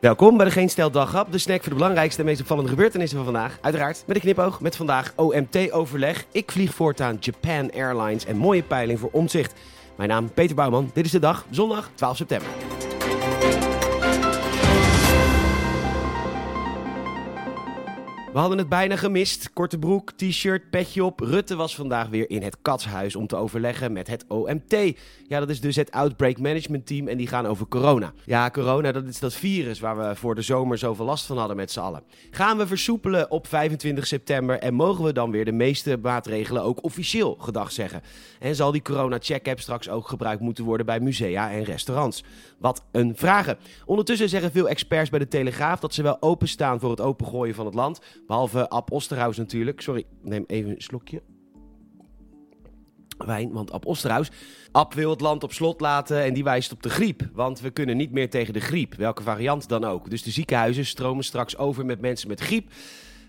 Welkom bij de Geen Stel Daghap, de snack voor de belangrijkste en meest opvallende gebeurtenissen van vandaag. Uiteraard met een knipoog met vandaag OMT-overleg. Ik vlieg voortaan Japan Airlines en mooie peiling voor omzicht. Mijn naam Peter Bouwman, dit is de dag, zondag 12 september. We hadden het bijna gemist. Korte broek, t-shirt, petje op. Rutte was vandaag weer in het katshuis om te overleggen met het OMT. Ja, dat is dus het Outbreak Management Team en die gaan over corona. Ja, corona, dat is dat virus waar we voor de zomer zoveel last van hadden met z'n allen. Gaan we versoepelen op 25 september en mogen we dan weer de meeste maatregelen ook officieel gedag zeggen? En zal die corona-check-app straks ook gebruikt moeten worden bij musea en restaurants? Wat een vragen. Ondertussen zeggen veel experts bij de Telegraaf dat ze wel openstaan voor het opengooien van het land. Behalve Ab Osterhaus natuurlijk. Sorry, neem even een slokje. Wijn, want Ab Osterhaus. Ab wil het land op slot laten en die wijst op de griep. Want we kunnen niet meer tegen de griep, welke variant dan ook. Dus de ziekenhuizen stromen straks over met mensen met griep.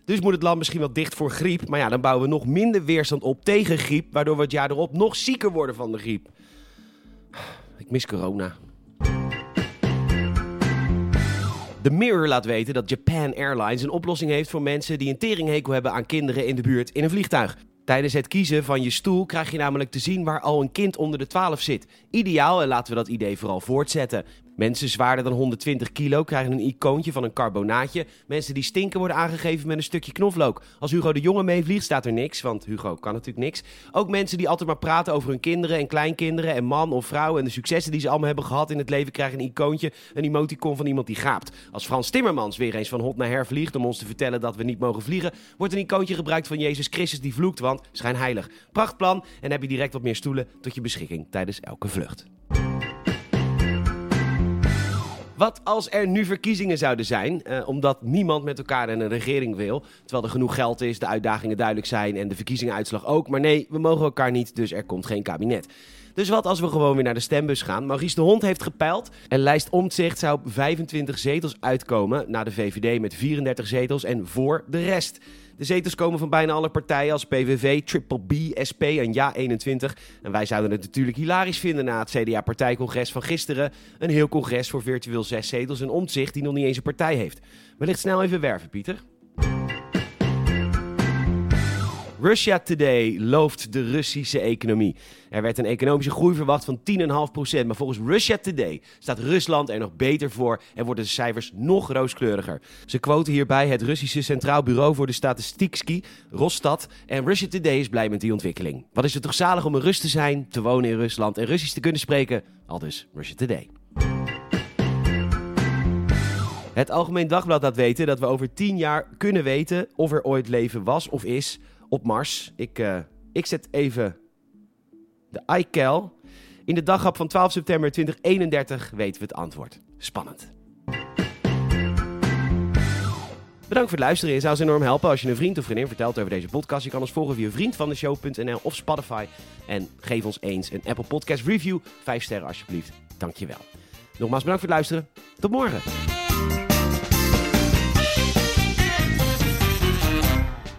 Dus moet het land misschien wel dicht voor griep. Maar ja, dan bouwen we nog minder weerstand op tegen griep. Waardoor we het jaar erop nog zieker worden van de griep. Ik mis corona. The Mirror laat weten dat Japan Airlines een oplossing heeft voor mensen die een teringhekel hebben aan kinderen in de buurt in een vliegtuig. Tijdens het kiezen van je stoel krijg je namelijk te zien waar al een kind onder de 12 zit. Ideaal en laten we dat idee vooral voortzetten. Mensen zwaarder dan 120 kilo krijgen een icoontje van een carbonaatje. Mensen die stinken worden aangegeven met een stukje knoflook. Als Hugo de Jonge meevliegt staat er niks, want Hugo kan natuurlijk niks. Ook mensen die altijd maar praten over hun kinderen en kleinkinderen en man of vrouw en de successen die ze allemaal hebben gehad in het leven krijgen een icoontje, een emoticon van iemand die gaapt. Als Frans Timmermans weer eens van hot naar her vliegt om ons te vertellen dat we niet mogen vliegen, wordt een icoontje gebruikt van Jezus Christus die vloekt, want schijn heilig. Prachtplan en heb je direct wat meer stoelen tot je beschikking tijdens elke vlucht. Wat als er nu verkiezingen zouden zijn, eh, omdat niemand met elkaar een regering wil, terwijl er genoeg geld is, de uitdagingen duidelijk zijn en de verkiezingsuitslag ook. Maar nee, we mogen elkaar niet, dus er komt geen kabinet. Dus wat als we gewoon weer naar de stembus gaan? Maurice de Hond heeft gepeild en lijst Omtzigt zou op 25 zetels uitkomen, na de VVD met 34 zetels en voor de rest. De zetels komen van bijna alle partijen als PVV, Triple B, SP en Ja21. En wij zouden het natuurlijk hilarisch vinden na het CDA-partijcongres van gisteren. Een heel congres voor virtueel zes zetels en omzicht die nog niet eens een partij heeft. Wellicht snel even werven, Pieter. Russia Today looft de Russische economie. Er werd een economische groei verwacht van 10,5%. Maar volgens Russia Today staat Rusland er nog beter voor en worden de cijfers nog rooskleuriger. Ze quoten hierbij het Russische Centraal Bureau voor de Statistiekski, Rostad. En Russia Today is blij met die ontwikkeling. Wat is het toch zalig om een Rus te zijn, te wonen in Rusland en Russisch te kunnen spreken? Al dus Russia Today. Het Algemeen Dagblad laat weten dat we over 10 jaar kunnen weten of er ooit leven was of is op Mars. Ik, uh, ik zet even de iCal. In de daghap van 12 september 2031 weten we het antwoord. Spannend. Bedankt voor het luisteren. Je zou ons enorm helpen als je een vriend of vriendin vertelt over deze podcast. Je kan ons volgen via vriendvandeshow.nl of Spotify. En geef ons eens een Apple Podcast review. Vijf sterren alsjeblieft. Dankjewel. Nogmaals bedankt voor het luisteren. Tot morgen.